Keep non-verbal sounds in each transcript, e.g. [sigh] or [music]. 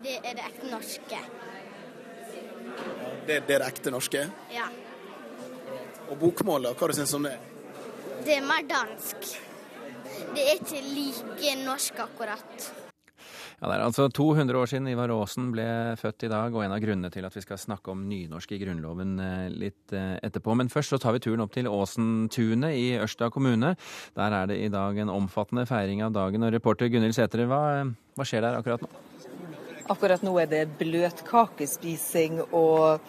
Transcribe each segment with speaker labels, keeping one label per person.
Speaker 1: Det er det ekte norske.
Speaker 2: Det, det er det ekte norske?
Speaker 1: Ja.
Speaker 2: Og bokmålet, hva du om det?
Speaker 1: Det er mer dansk. Det er ikke like norsk akkurat.
Speaker 3: Ja, Det er altså 200 år siden Ivar Aasen ble født i dag, og en av grunnene til at vi skal snakke om nynorsk i Grunnloven eh, litt eh, etterpå. Men først så tar vi turen opp til Åsentunet i Ørsta kommune. Der er det i dag en omfattende feiring av dagen. Og reporter Gunhild Sætre, hva, hva skjer der akkurat nå?
Speaker 4: Akkurat nå er det bløtkakespising og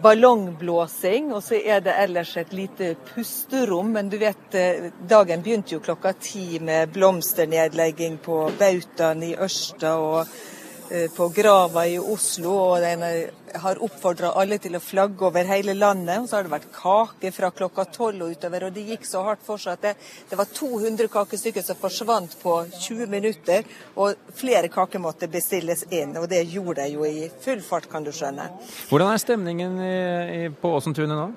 Speaker 4: ballongblåsing, og så er det ellers et lite pusterom. Men du vet, eh, dagen begynte jo klokka ti med blomsternedlegging på Bautaen i Ørsta og på Grava i Oslo. Og den har oppfordra alle til å flagge over hele landet. Og så har det vært kake fra klokka tolv og utover. Og det gikk så hardt for seg at det, det var 200 kakestykker som forsvant på 20 minutter. Og flere kaker måtte bestilles inn, og det gjorde de jo i full fart, kan du skjønne.
Speaker 3: Hvordan er stemningen i, i, på Åsentunet nå?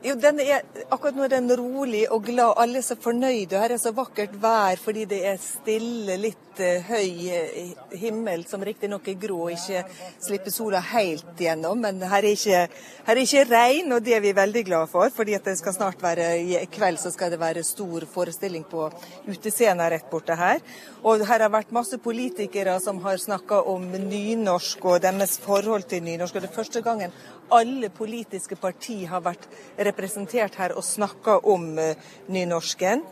Speaker 4: Jo, er, Akkurat nå er den rolig og glad. Alle er så fornøyde. Her er så vakkert vær fordi det er stille, litt uh, høy uh, himmel, som riktignok er grå og ikke slipper sola helt gjennom. Men her er, ikke, her er ikke regn, og det er vi veldig glad for. fordi at det skal snart være, i kveld så skal det være stor forestilling på utescenen rett borte her. Og her har vært masse politikere som har snakka om nynorsk og deres forhold til nynorsk. Og det er første gangen alle politiske partier har vært representert her og snakka om uh, nynorsken.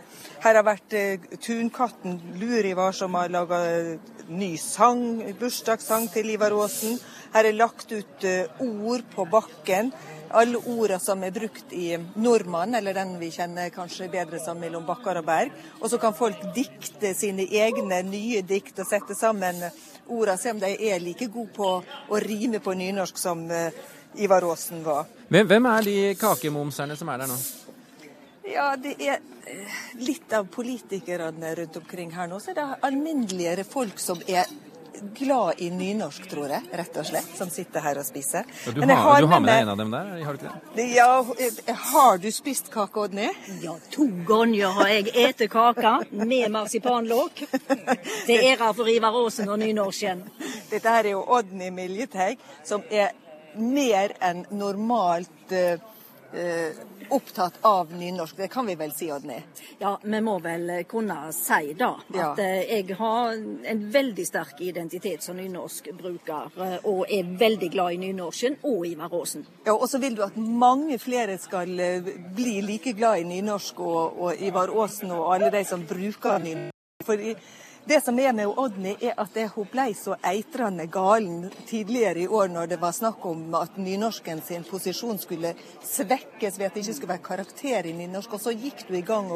Speaker 4: Her har vært uh, tunkatten Lurivar som har laga ny sang, bursdagssang til Ivar Aasen. Her er lagt ut ord på bakken. Alle ordene som er brukt i Nordmann, eller den vi kjenner kanskje bedre som Mellom bakkar og berg. Og så kan folk dikte sine egne nye dikt og sette sammen ordene, se om de er like gode på å rime på nynorsk som Ivar Aasen var.
Speaker 3: Hvem er de kakemomserne som er der nå?
Speaker 4: Ja, det er litt av politikerne rundt omkring her nå. Så er det alminneligere folk som er glad i nynorsk, tror jeg, rett og slett, som sitter her og spiser.
Speaker 3: Og du, har, har, du har med deg en av dem der, har du ikke
Speaker 4: det? Ja, Har du spist kake, Odny?
Speaker 5: Ja, to ganger har jeg ete kake med marsipanlokk. Til ære for Ivar Aasen og nynorsken.
Speaker 4: Dette her er jo Odny Miljeteig, som er mer enn normalt uh, uh, opptatt av nynorsk. Det kan vi vel si, Odny?
Speaker 5: Ja, vi må vel kunne si da. At ja. jeg har en veldig sterk identitet som nynorskbruker, og er veldig glad i nynorsken og Ivar.
Speaker 4: Ja, og så vil du at mange flere skal bli like glad i nynorsk og, og Ivar Aasen og alle de som bruker nynorsk. Fordi det som er med Odny, er at hun ble så eitrende galen tidligere i år når det var snakk om at nynorsken sin posisjon skulle svekkes ved at det ikke skulle være karakter i nynorsk. Og så gikk du i gang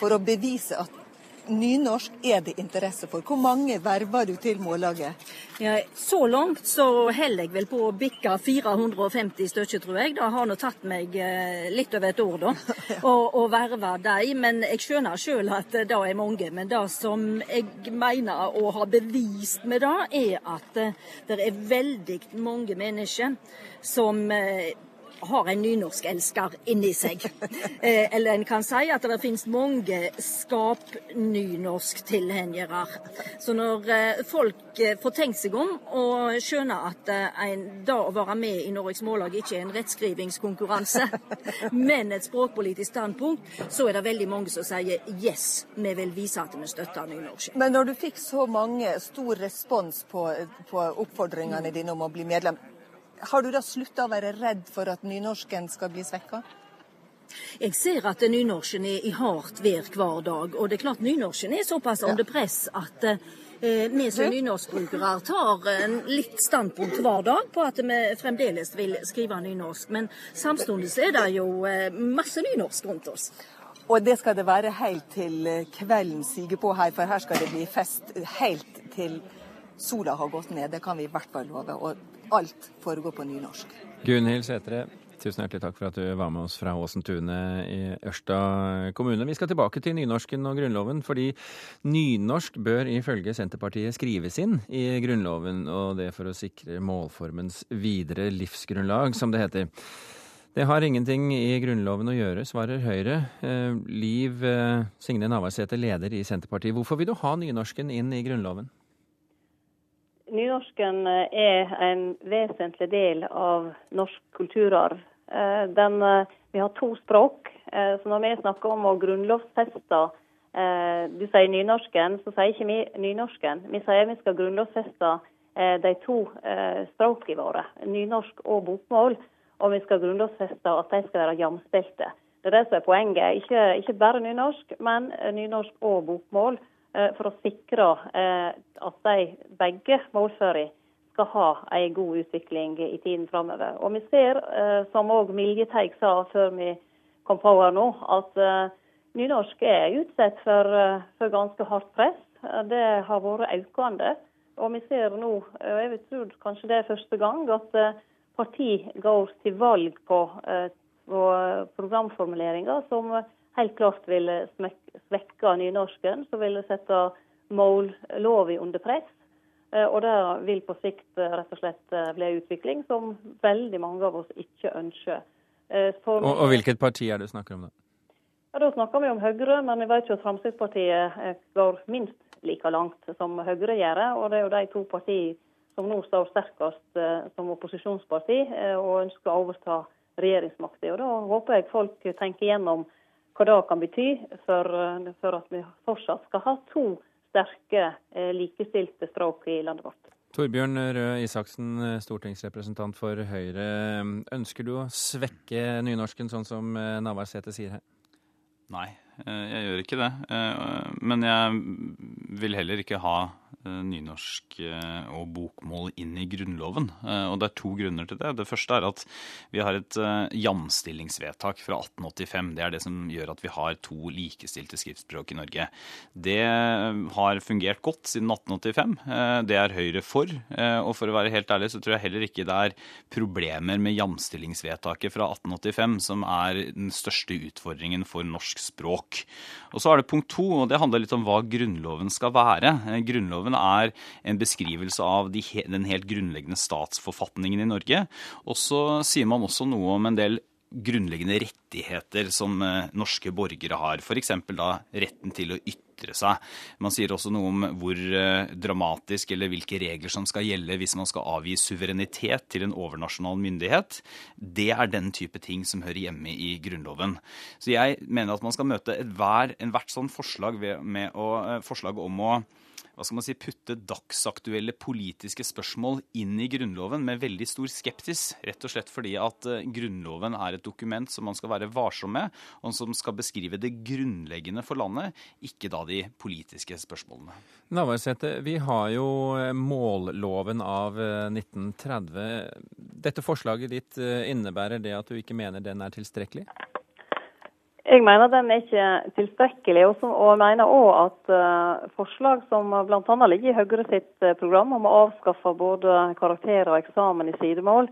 Speaker 4: for å bevise at nynorsk er det interesse for. Hvor mange verver du til Mållaget?
Speaker 5: Ja, så langt så holder jeg vel på å bikke 450 stykker, tror jeg. Det har nå tatt meg litt over et år, da, [laughs] å, å verve dem. Men jeg skjønner sjøl at det er mange. Men det som jeg mener å ha bevist med det, er at det er veldig mange mennesker som har en nynorskelsker inni seg. [laughs] Eh, eller en kan si at det finnes mange skap-nynorsk-tilhengere. Så når eh, folk eh, får tenkt seg om og skjønner at en, da å være med i Norges Mållag ikke er en rettskrivingskonkurranse, [laughs] men et språkpolitisk standpunkt, så er det veldig mange som sier yes, vi vil vise at vi støtter nynorsk.
Speaker 4: Men når du fikk så mange stor respons på, på oppfordringene dine om å bli medlem, har du da slutta å være redd for at nynorsken skal bli svekka?
Speaker 5: Jeg ser at nynorsken er i hardt vær hver dag. Og det er klart nynorsken er såpass under press at eh, vi som nynorskbrukere tar en litt standpunkt hver dag på at vi fremdeles vil skrive nynorsk. Men samtidig er det jo eh, masse nynorsk rundt oss.
Speaker 4: Og det skal det være helt til kvelden siger på her, for her skal det bli fest helt til sola har gått ned. Det kan vi i hvert fall love. Og alt foregår på nynorsk.
Speaker 3: Gunhild Sætre, tusen hjertelig takk for at du var med oss fra Åsentune i Ørsta kommune. Vi skal tilbake til nynorsken og Grunnloven, fordi nynorsk bør ifølge Senterpartiet skrives inn i Grunnloven, og det for å sikre målformens videre livsgrunnlag, som det heter. Det har ingenting i Grunnloven å gjøre, svarer Høyre. Liv Signe Navarsete, leder i Senterpartiet. Hvorfor vil du ha nynorsken inn i Grunnloven?
Speaker 6: Nynorsken er en vesentlig del av norsk kulturarv. Den, vi har to språk. Så når vi snakker om å grunnlovfeste du sier nynorsken, så sier ikke vi nynorsken. Vi sier vi skal grunnlovfeste de to språkene våre, nynorsk og bokmål. Og vi skal grunnlovfeste at de skal være jamstilte. Det er det som er poenget. Ikke, ikke bare nynorsk, men nynorsk og bokmål. Eh, for å sikre eh, at de begge målføra skal ha en god utvikling i tiden framover. Og vi ser, eh, som òg Miljeteig sa før vi kom på her nå, at nynorsk er utsatt for, for ganske hardt press. Det har vært økende. Og vi ser nå, og jeg tror kanskje det er første gang, at parti går til valg på, på programformuleringer som helt klart vil svekke nynorsken, som vil sette mållova under press. Eh, og det vil på sikt eh, rett og slett eh, bli en utvikling som veldig mange av oss ikke ønsker.
Speaker 3: For, og, og, hvilket parti er det du snakker om da?
Speaker 6: Ja, Da snakker vi om Høyre, men vi vet jo at Fremskrittspartiet går minst like langt som Høyre gjør. Og det er jo de to partiene som nå står sterkest som opposisjonsparti og ønsker å overta regjeringsmakta. Da håper jeg folk tenker gjennom hva det kan bety for, eh, for, at vi fortsatt skal ha to sterke, eh, likestilte språk i landet vårt.
Speaker 3: Torbjørn Røe Isaksen, eh, stortingsrepresentant for Høyre. Ønsker du å svekke nynorsken, sånn som Navarsete sier her?
Speaker 7: Nei, jeg gjør ikke det. Men jeg vil heller ikke ha Eh, nynorsk eh, og bokmål inn i Grunnloven. Eh, og det er to grunner til det. Det første er at vi har et jamstillingsvedtak fra 1885. Det er det som gjør at vi har to likestilte skriftspråk i Norge. Det har fungert godt siden 1885. Det er Høyre for. Og for å være helt ærlig så tror jeg heller ikke det er problemer med jamstillingsvedtaket fra 1885 som er den største utfordringen for norsk språk. Og så er det punkt to, og det handler litt om hva Grunnloven skal være. Grunnloven Grunnloven er en beskrivelse av de, den helt grunnleggende statsforfatningen i Norge. Og så sier man også noe om en del grunnleggende rettigheter som eh, norske borgere har. F.eks. da retten til å ytre seg. Man sier også noe om hvor eh, dramatisk eller hvilke regler som skal gjelde hvis man skal avgi suverenitet til en overnasjonal myndighet. Det er den type ting som hører hjemme i Grunnloven. Så jeg mener at man skal møte ethvert hvert sånn forslag, med å, eh, forslag om å hva skal man si, putte dagsaktuelle politiske spørsmål inn i Grunnloven med veldig stor skeptis. Rett og slett fordi at eh, Grunnloven er et dokument som man skal være varsom med, og som skal beskrive det grunnleggende for landet, ikke da de politiske spørsmålene.
Speaker 3: Navarsete, vi har jo eh, målloven av 1930. Eh, Dette forslaget ditt innebærer det at du ikke mener den er tilstrekkelig?
Speaker 6: Jeg mener den er ikke tilstrekkelig, og jeg mener òg at uh, forslag som bl.a. ligger i Høyre sitt uh, program om å avskaffe både karakterer og eksamen i sidemål,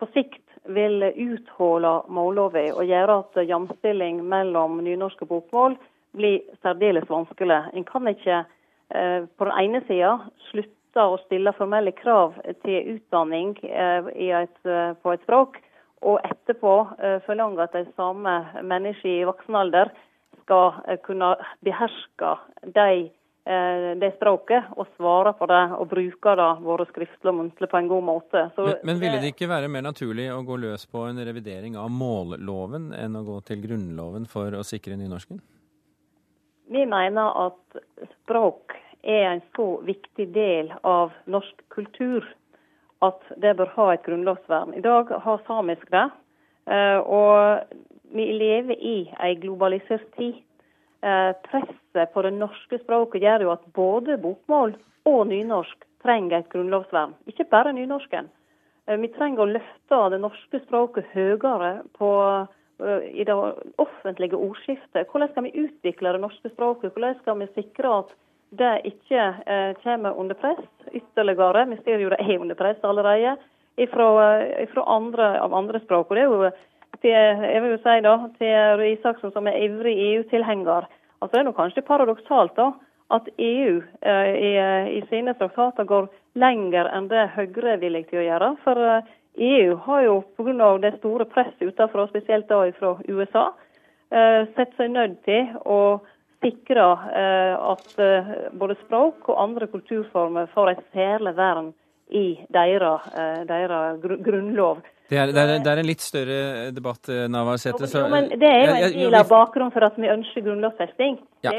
Speaker 6: på sikt vil uthule målloven og gjøre at jamstilling mellom nynorsk og bokmål blir særdeles vanskelig. En kan ikke uh, på den ene sida slutte å stille formelle krav til utdanning på et språk, og etterpå eh, forlange at de samme menneskene i voksen alder skal eh, kunne beherske de, eh, det språket og svare på det og bruke det både skriftlig og muntlig på en god måte.
Speaker 3: Så, men, men, ville det ikke være mer naturlig å gå løs på en revidering av målloven enn å gå til Grunnloven for å sikre nynorsken?
Speaker 6: Vi mener at språk er en så viktig del av norsk kultur at det bør ha et grunnlovsvern. I dag har samisk det. Eh, og vi lever i en globalisert tid. Eh, presset på det norske språket gjør jo at både bokmål og nynorsk trenger et grunnlovsvern. Ikke bare nynorsken. Eh, vi trenger å løfte det norske språket høyere på, i det offentlige ordskiftet. Hvordan skal vi utvikle det norske språket? Hvordan skal vi sikre at det ikke eh, kommer under press ytterligere. Vi ser jo det er under press allerede fra andre, av andre språk. Og det er jo til, jeg vil jo si da, til Røe Isaksen som er ivrig EU-tilhenger. Altså Det er nå kanskje paradoksalt da, at EU eh, i, i, sine traktater går lenger enn det Høyre er villig til å gjøre. For eh, EU har jo pga. det store presset utenfra, spesielt da fra USA, eh, sett seg nødt til å sikre at både språk og andre kulturformer får et særlig vern i deres, deres grunnlov.
Speaker 3: Det er, det, er, det er, en litt større debatt, Navarsete.
Speaker 6: Jo, men det er jo en del av bakgrunnen for at vi ønsker grunnlovfesting. Ja,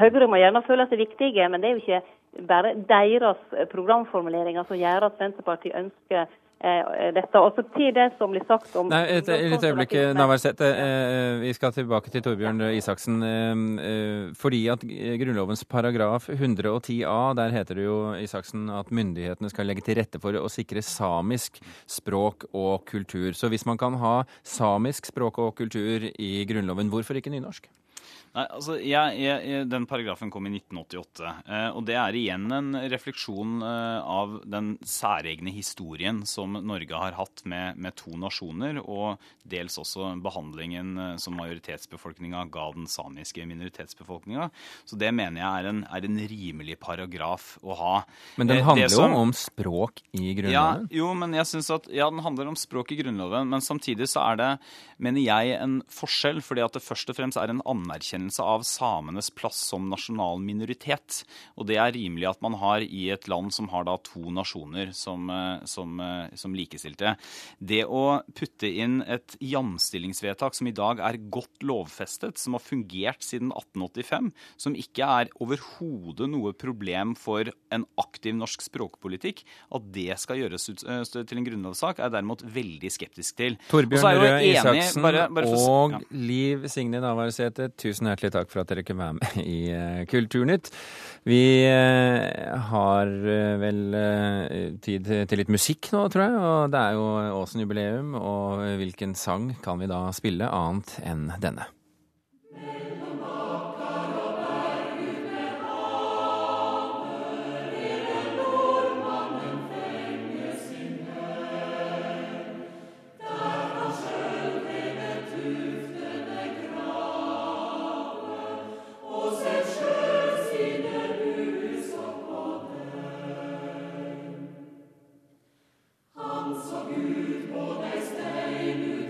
Speaker 6: Høyre må gjerne føle seg viktige, men det er jo ikke bare deres programformuleringer som gjør at Senterpartiet ønsker Eh, dette. Også til det som blir sagt om
Speaker 3: Nei, et, et øyeblikk, Navarsete. Eh, vi skal tilbake til Torbjørn Isaksen. Eh, fordi at Grunnlovens paragraf 110a, der heter det jo Isaksen at myndighetene skal legge til rette for å sikre samisk språk og kultur. Så hvis man kan ha samisk språk og kultur i Grunnloven, hvorfor ikke nynorsk?
Speaker 7: Nei, altså, jeg, jeg, Den paragrafen kom i 1988. Eh, og det er igjen en refleksjon eh, av den særegne historien som Norge har hatt med, med to nasjoner, og dels også behandlingen eh, som majoritetsbefolkninga ga den samiske minoritetsbefolkninga. Så det mener jeg er en, er en, rimelig paragraf å ha.
Speaker 3: Men den handler jo som, om språk i Grunnloven?
Speaker 7: Ja, jo, men jeg synes at, ja, den handler om språk i Grunnloven, men samtidig så er det, mener jeg, en forskjell, fordi at det først og fremst er en anerkjennelse anerkjennelse av samenes plass som nasjonal minoritet. Og det er rimelig at man har i et land som har da to nasjoner som, eh, som, eh, som likestilte. Det å putte inn et jamstillingsvedtak som i dag er godt lovfestet, som har fungert siden 1885, som ikke er overhodet noe problem for en aktiv norsk språkpolitikk, at det skal gjøres ut, til en grunnlovssak, er jeg derimot veldig skeptisk til.
Speaker 3: Torbjørn Røe Isaksen og ja. Liv Signe Navarsete, tusen hjertelig takk for at dere kunne være med [laughs] i eh, Kulturnytt. Vi eh, har eh, vel tid til litt musikk nå, tror jeg. Og det er jo Åsen-jubileum, og hvilken sang kan vi da spille annet enn denne? så Gud på deg stein.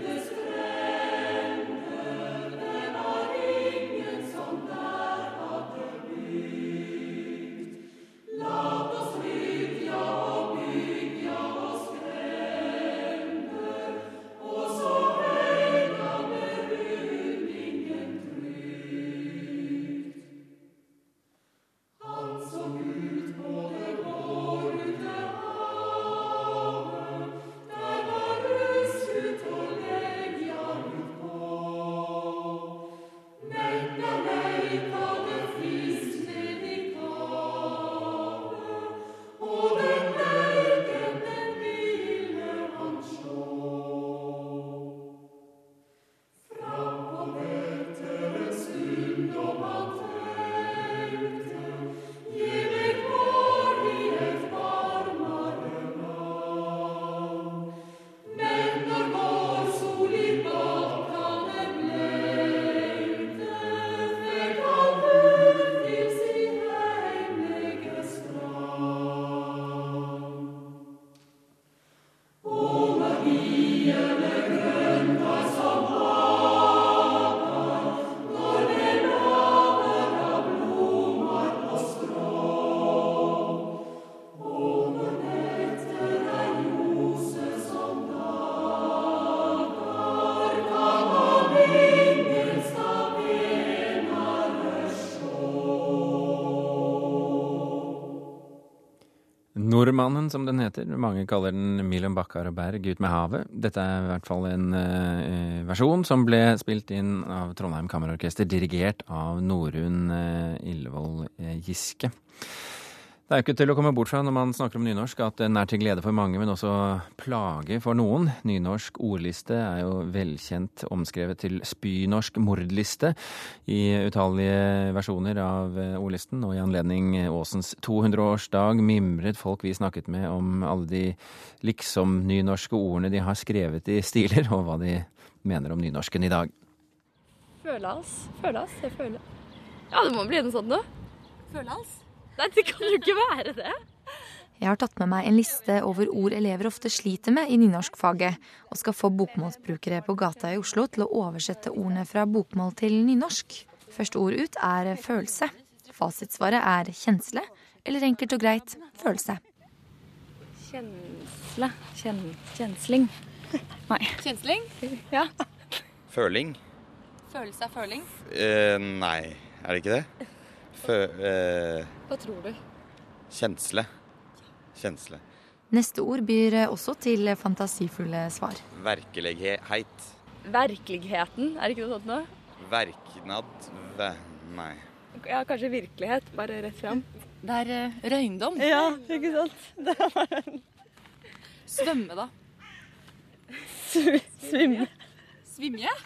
Speaker 3: Nordmannen, som den heter. Mange kaller den Milan Bakkar og Berg ut med havet. Dette er i hvert fall en uh, versjon som ble spilt inn av Trondheim Kammerorkester, dirigert av Norunn uh, Illevold Giske. Det er jo ikke til å komme bort fra når man snakker om nynorsk at den er til glede for mange, men også plage for noen. Nynorsk ordliste er jo velkjent omskrevet til spynorsk mordliste i utallige versjoner av ordlisten. Og i anledning Åsens 200-årsdag mimret folk vi snakket med om alle de liksom-nynorske ordene de har skrevet i stiler, og hva de mener om nynorsken i dag.
Speaker 8: Føles. Føles. Jeg føler. Ja, det må bli noe sånt nå.
Speaker 9: Føles?
Speaker 8: Nei, det kan jo ikke være det.
Speaker 9: Jeg har tatt med meg en liste over ord elever ofte sliter med i nynorskfaget, og skal få bokmålsbrukere på gata i Oslo til å oversette ordene fra bokmål til nynorsk. Første ord ut er følelse. Fasitsvaret er kjensle, eller enkelt og greit følelse.
Speaker 8: Kjensle. Kjen, kjensling. [laughs] Nei.
Speaker 10: Kjensling?
Speaker 8: Ja.
Speaker 11: Føling?
Speaker 10: Følelse er føling?
Speaker 11: Eh, nei, er det ikke det? Fø, eh,
Speaker 10: Hva tror du?
Speaker 11: kjensle. Kjensle.
Speaker 9: Neste ord byr også til fantasifulle svar.
Speaker 11: Verkelighet.
Speaker 8: Virkeligheten, er det ikke noe sånt noe?
Speaker 11: Verknad. Ve, nei.
Speaker 8: Ja, kanskje virkelighet, bare rett fram.
Speaker 10: Det er uh, røyndom.
Speaker 8: Ja, ikke sant? Det var
Speaker 10: Svømme, da.
Speaker 8: Svimme.
Speaker 10: Svimje? [laughs]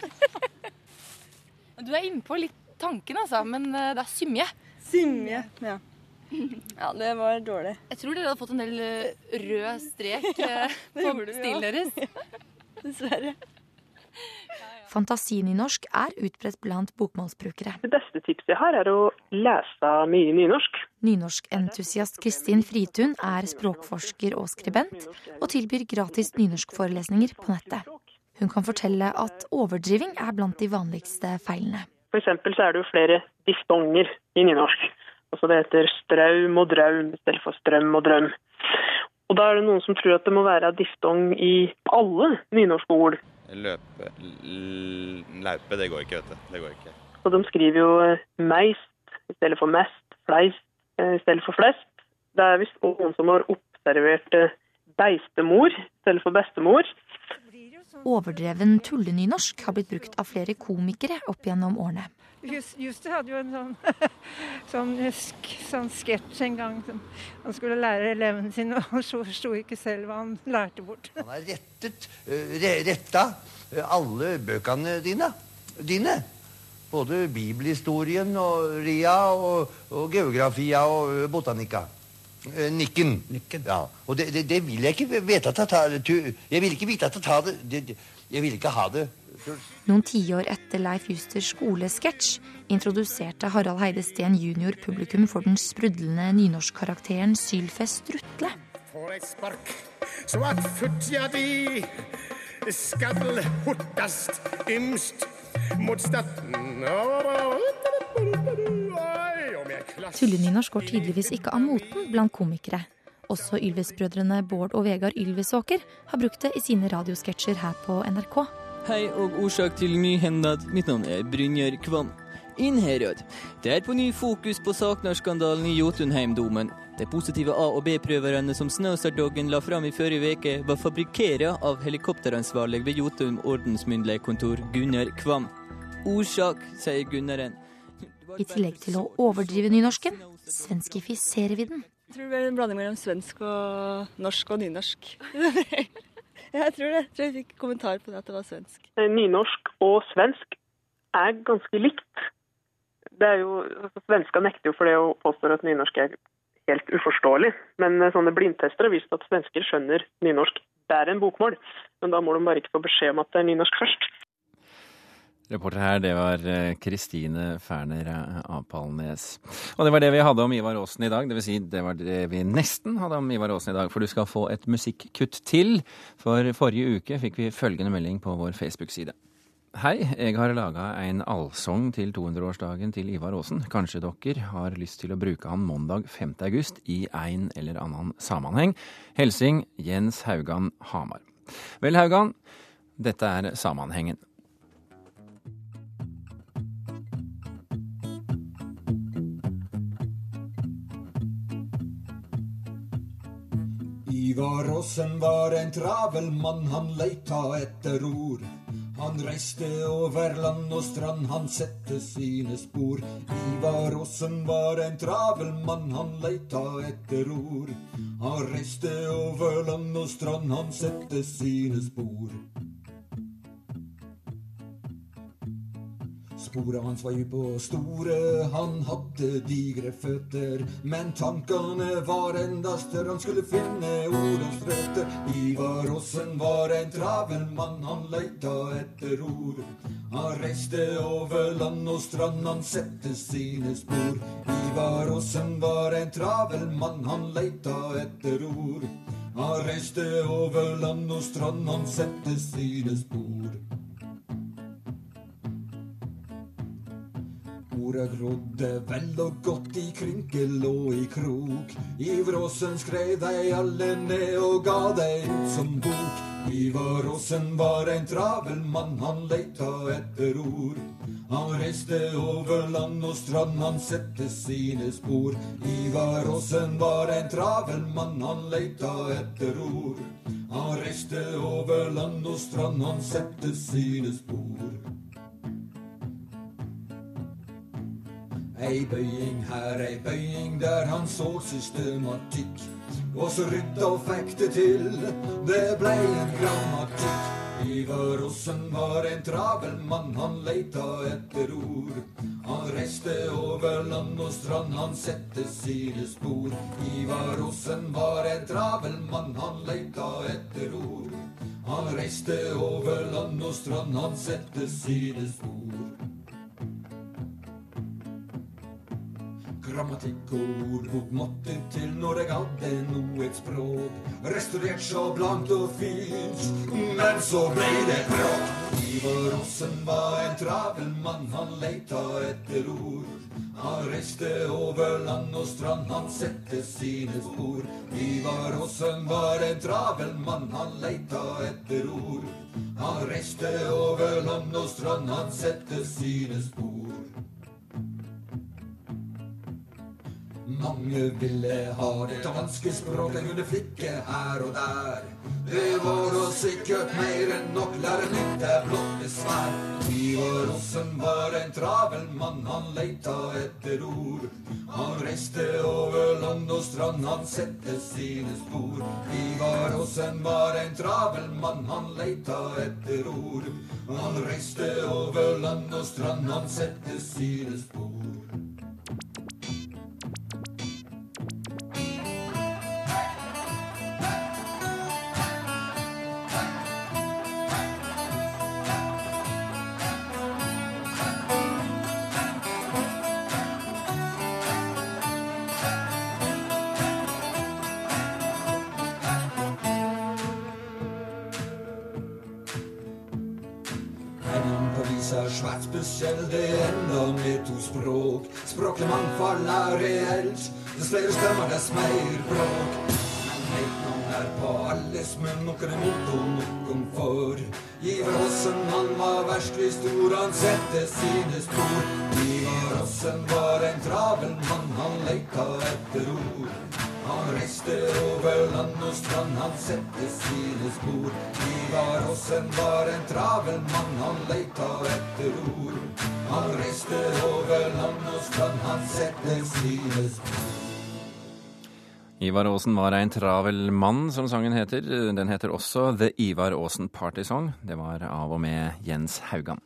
Speaker 10: Du er innpå litt tanken, altså, men eh, det er symje.
Speaker 8: Simje. Ja. [laughs] ja, det var dårlig.
Speaker 10: Jeg tror dere hadde fått en del eh, rød strek [laughs] ja, på
Speaker 8: gjorde deres.
Speaker 10: stilen [laughs]
Speaker 8: ja.
Speaker 10: deres.
Speaker 8: Dessverre.
Speaker 9: Fantasinynorsk er utbredt blant bokmålsbrukere.
Speaker 12: Det beste tipset jeg har, er å lese mye nynorsk.
Speaker 9: Nynorskentusiast Kristin Fritun er språkforsker og skribent, og tilbyr gratis nynorskforelesninger på nettet. Hun kan fortelle at overdriving er blant de vanligste feilene.
Speaker 12: For eksempel så er det jo flere diftonger i nynorsk. Altså det heter straum og draum i stedet for strøm og drøm. Og da er det noen som tror at det må være diftong i alle nynorske ord.
Speaker 11: Løpe Laupe, det går ikke, vet du. Det går ikke.
Speaker 12: Og de skriver jo eh, meist i stedet for mest, fleist eh, i stedet for flest. Det er visst noen som har observert eh, beistemor i stedet for bestemor.
Speaker 9: Overdreven tullenynorsk har blitt brukt av flere komikere opp gjennom årene.
Speaker 13: Just, Juste hadde jo en sånn, [laughs] sånn, sånn sketsj en gang. Som han skulle lære elevene sine, og han forsto ikke selv hva han lærte bort.
Speaker 14: Han har rettet, eh, retta eh, alle bøkene dine. dine. Både bibelhistorien og ria og, og geografia og eh, botanika. Eh, Nikken. Ja. Og det, det, det vil jeg ikke vite at jeg tar Jeg vil ikke vite at jeg tar det, det, det Jeg vil ikke ha det.
Speaker 9: Noen tiår etter Leif Justers skolesketsj introduserte Harald Heide Steen jr. publikum for den sprudlende nynorskkarakteren Sylfest Strutle.
Speaker 15: For et spark, så at futja di skal hurtast ymst mot staten.
Speaker 9: Tullenynorsk går tydeligvis ikke av moten blant komikere. Også Ylvis-brødrene Bård og Vegard Ylvisåker har brukt det i sine radiosketsjer her på NRK.
Speaker 16: Hei og årsak til nyhendad. Mitt navn er Brynjar Kvam. Innherad. Det er på ny fokus på Saknar-skandalen i Jotunheimdomen. De positive A- og B-prøverne som Snøsardoggen la fram i forrige uke, var fabrikkert av helikopteransvarlig ved Jotun ordensmyndighetskontor Gunnar Kvam. Årsak, sier Gunnaren.
Speaker 9: I tillegg til å overdrive nynorsken, svenskifiserer vi den.
Speaker 8: Jeg tror det blir en blanding mellom svensk og norsk og nynorsk. [laughs] jeg tror det. Jeg tror jeg fikk kommentar på det at det var svensk.
Speaker 12: Eh, Nynorsk og svensk er ganske likt. Det er jo, altså, Svenska nekter jo for det og påstår at nynorsk er helt uforståelig. Men eh, sånne blindtester har vist at svensker skjønner nynorsk bedre enn bokmål. Men da må de bare ikke få beskjed om at det er nynorsk først.
Speaker 3: Reporter her, det var eh, Kristine Ferner eh, Apalnes. Og det var det vi hadde om Ivar Aasen i dag. Det vil si, det var det vi nesten hadde om Ivar Aasen i dag. For du skal få et musikkutt til. For forrige uke fikk vi følgende melding på vår Facebook-side. Hei, jeg har laga en allsang til 200-årsdagen til Ivar Aasen. Kanskje dere har lyst til å bruke han mandag 5. august i en eller annen sammenheng. Helsing Jens Haugan Hamar. Vel, Haugan, dette er sammenhengen.
Speaker 17: Ivar Aasen var en travel mann, han leita etter ord. Han reiste over land og strand, han sette sine spor. Ivar Aasen var en travel mann, han leita etter ord. Han reiste over land og strand, han sette sine spor. Sporene hans var dype og store, han hadde digre føtter. Men tankene var enda større, han skulle finne ordens røtter. Ivar Aasen var en travel mann, han leita etter ord. Han reiste over land og strand, han sette sine spor. Ivar Aasen var en travel mann, han leita etter ord. Han reiste over land og strand, han sette sine spor. Jorda rodde vel og godt i krynkel og i krok. I vråsen skrev dei alle ned og ga dei ut som bok. Ivar Aasen var en travel mann, han leita etter ord. Han reiste over land og strand, han sette sine spor. Ivar Aasen var en travel mann, han leita etter ord. Han reiste over land og strand, han sette sine spor. Ei bøying her, ei bøying der, han så systematikk. Og så rydda og fikk det til, det blei en grammatikk. Ivar Ossen var en travel mann, han leita etter ord. Han reiste over land og strand, han sette sine spor. Ivar Ossen var en travel mann, han leita etter ord. Han reiste over land og strand, han sette sine spor. Grammatikk og ordbok måtte til når jeg hadde noe et språk. Restaurert så blankt og fint, men så ble det bråk. Ivar Aasen var en travel mann, han leita etter ord. Han reiste over land og strand, han sette sine spor. Ivar Aasen var en travel mann, han leita etter ord. Han reiste over land og strand, han sette sine spor. Mange ville ha det danske språket kunne flikke her og der. Det var da sikkert mer enn nok, lære nytt er blott besvær. Ivar Aasen var en travel mann, han leita etter ord. Han reiste over land og strand, han sette sine spor. Ivar Aasen var en travel mann, han leita etter ord. Han reiste over land og strand, han sette sine spor. Ender med to språk. Språklig mangfold er reelt, dess flere stemmer, dess mer bråk. Men noen er på alles munn, noen er mot og noen for. Ivar Aasen, han var verst verskelig stor, han sette sine spor. Ivar Aasen var en travel mann, han leita etter ord. Han reiste over land og strand, han sette sine spor. Ivar Aasen var en travel mann, han leita etter ord. Han reiste over land og strand, han sette sine spor.
Speaker 3: Ivar Aasen var en travel mann, som sangen heter. Den heter også The Ivar Aasen Party Song. Det var av og med Jens Haugan.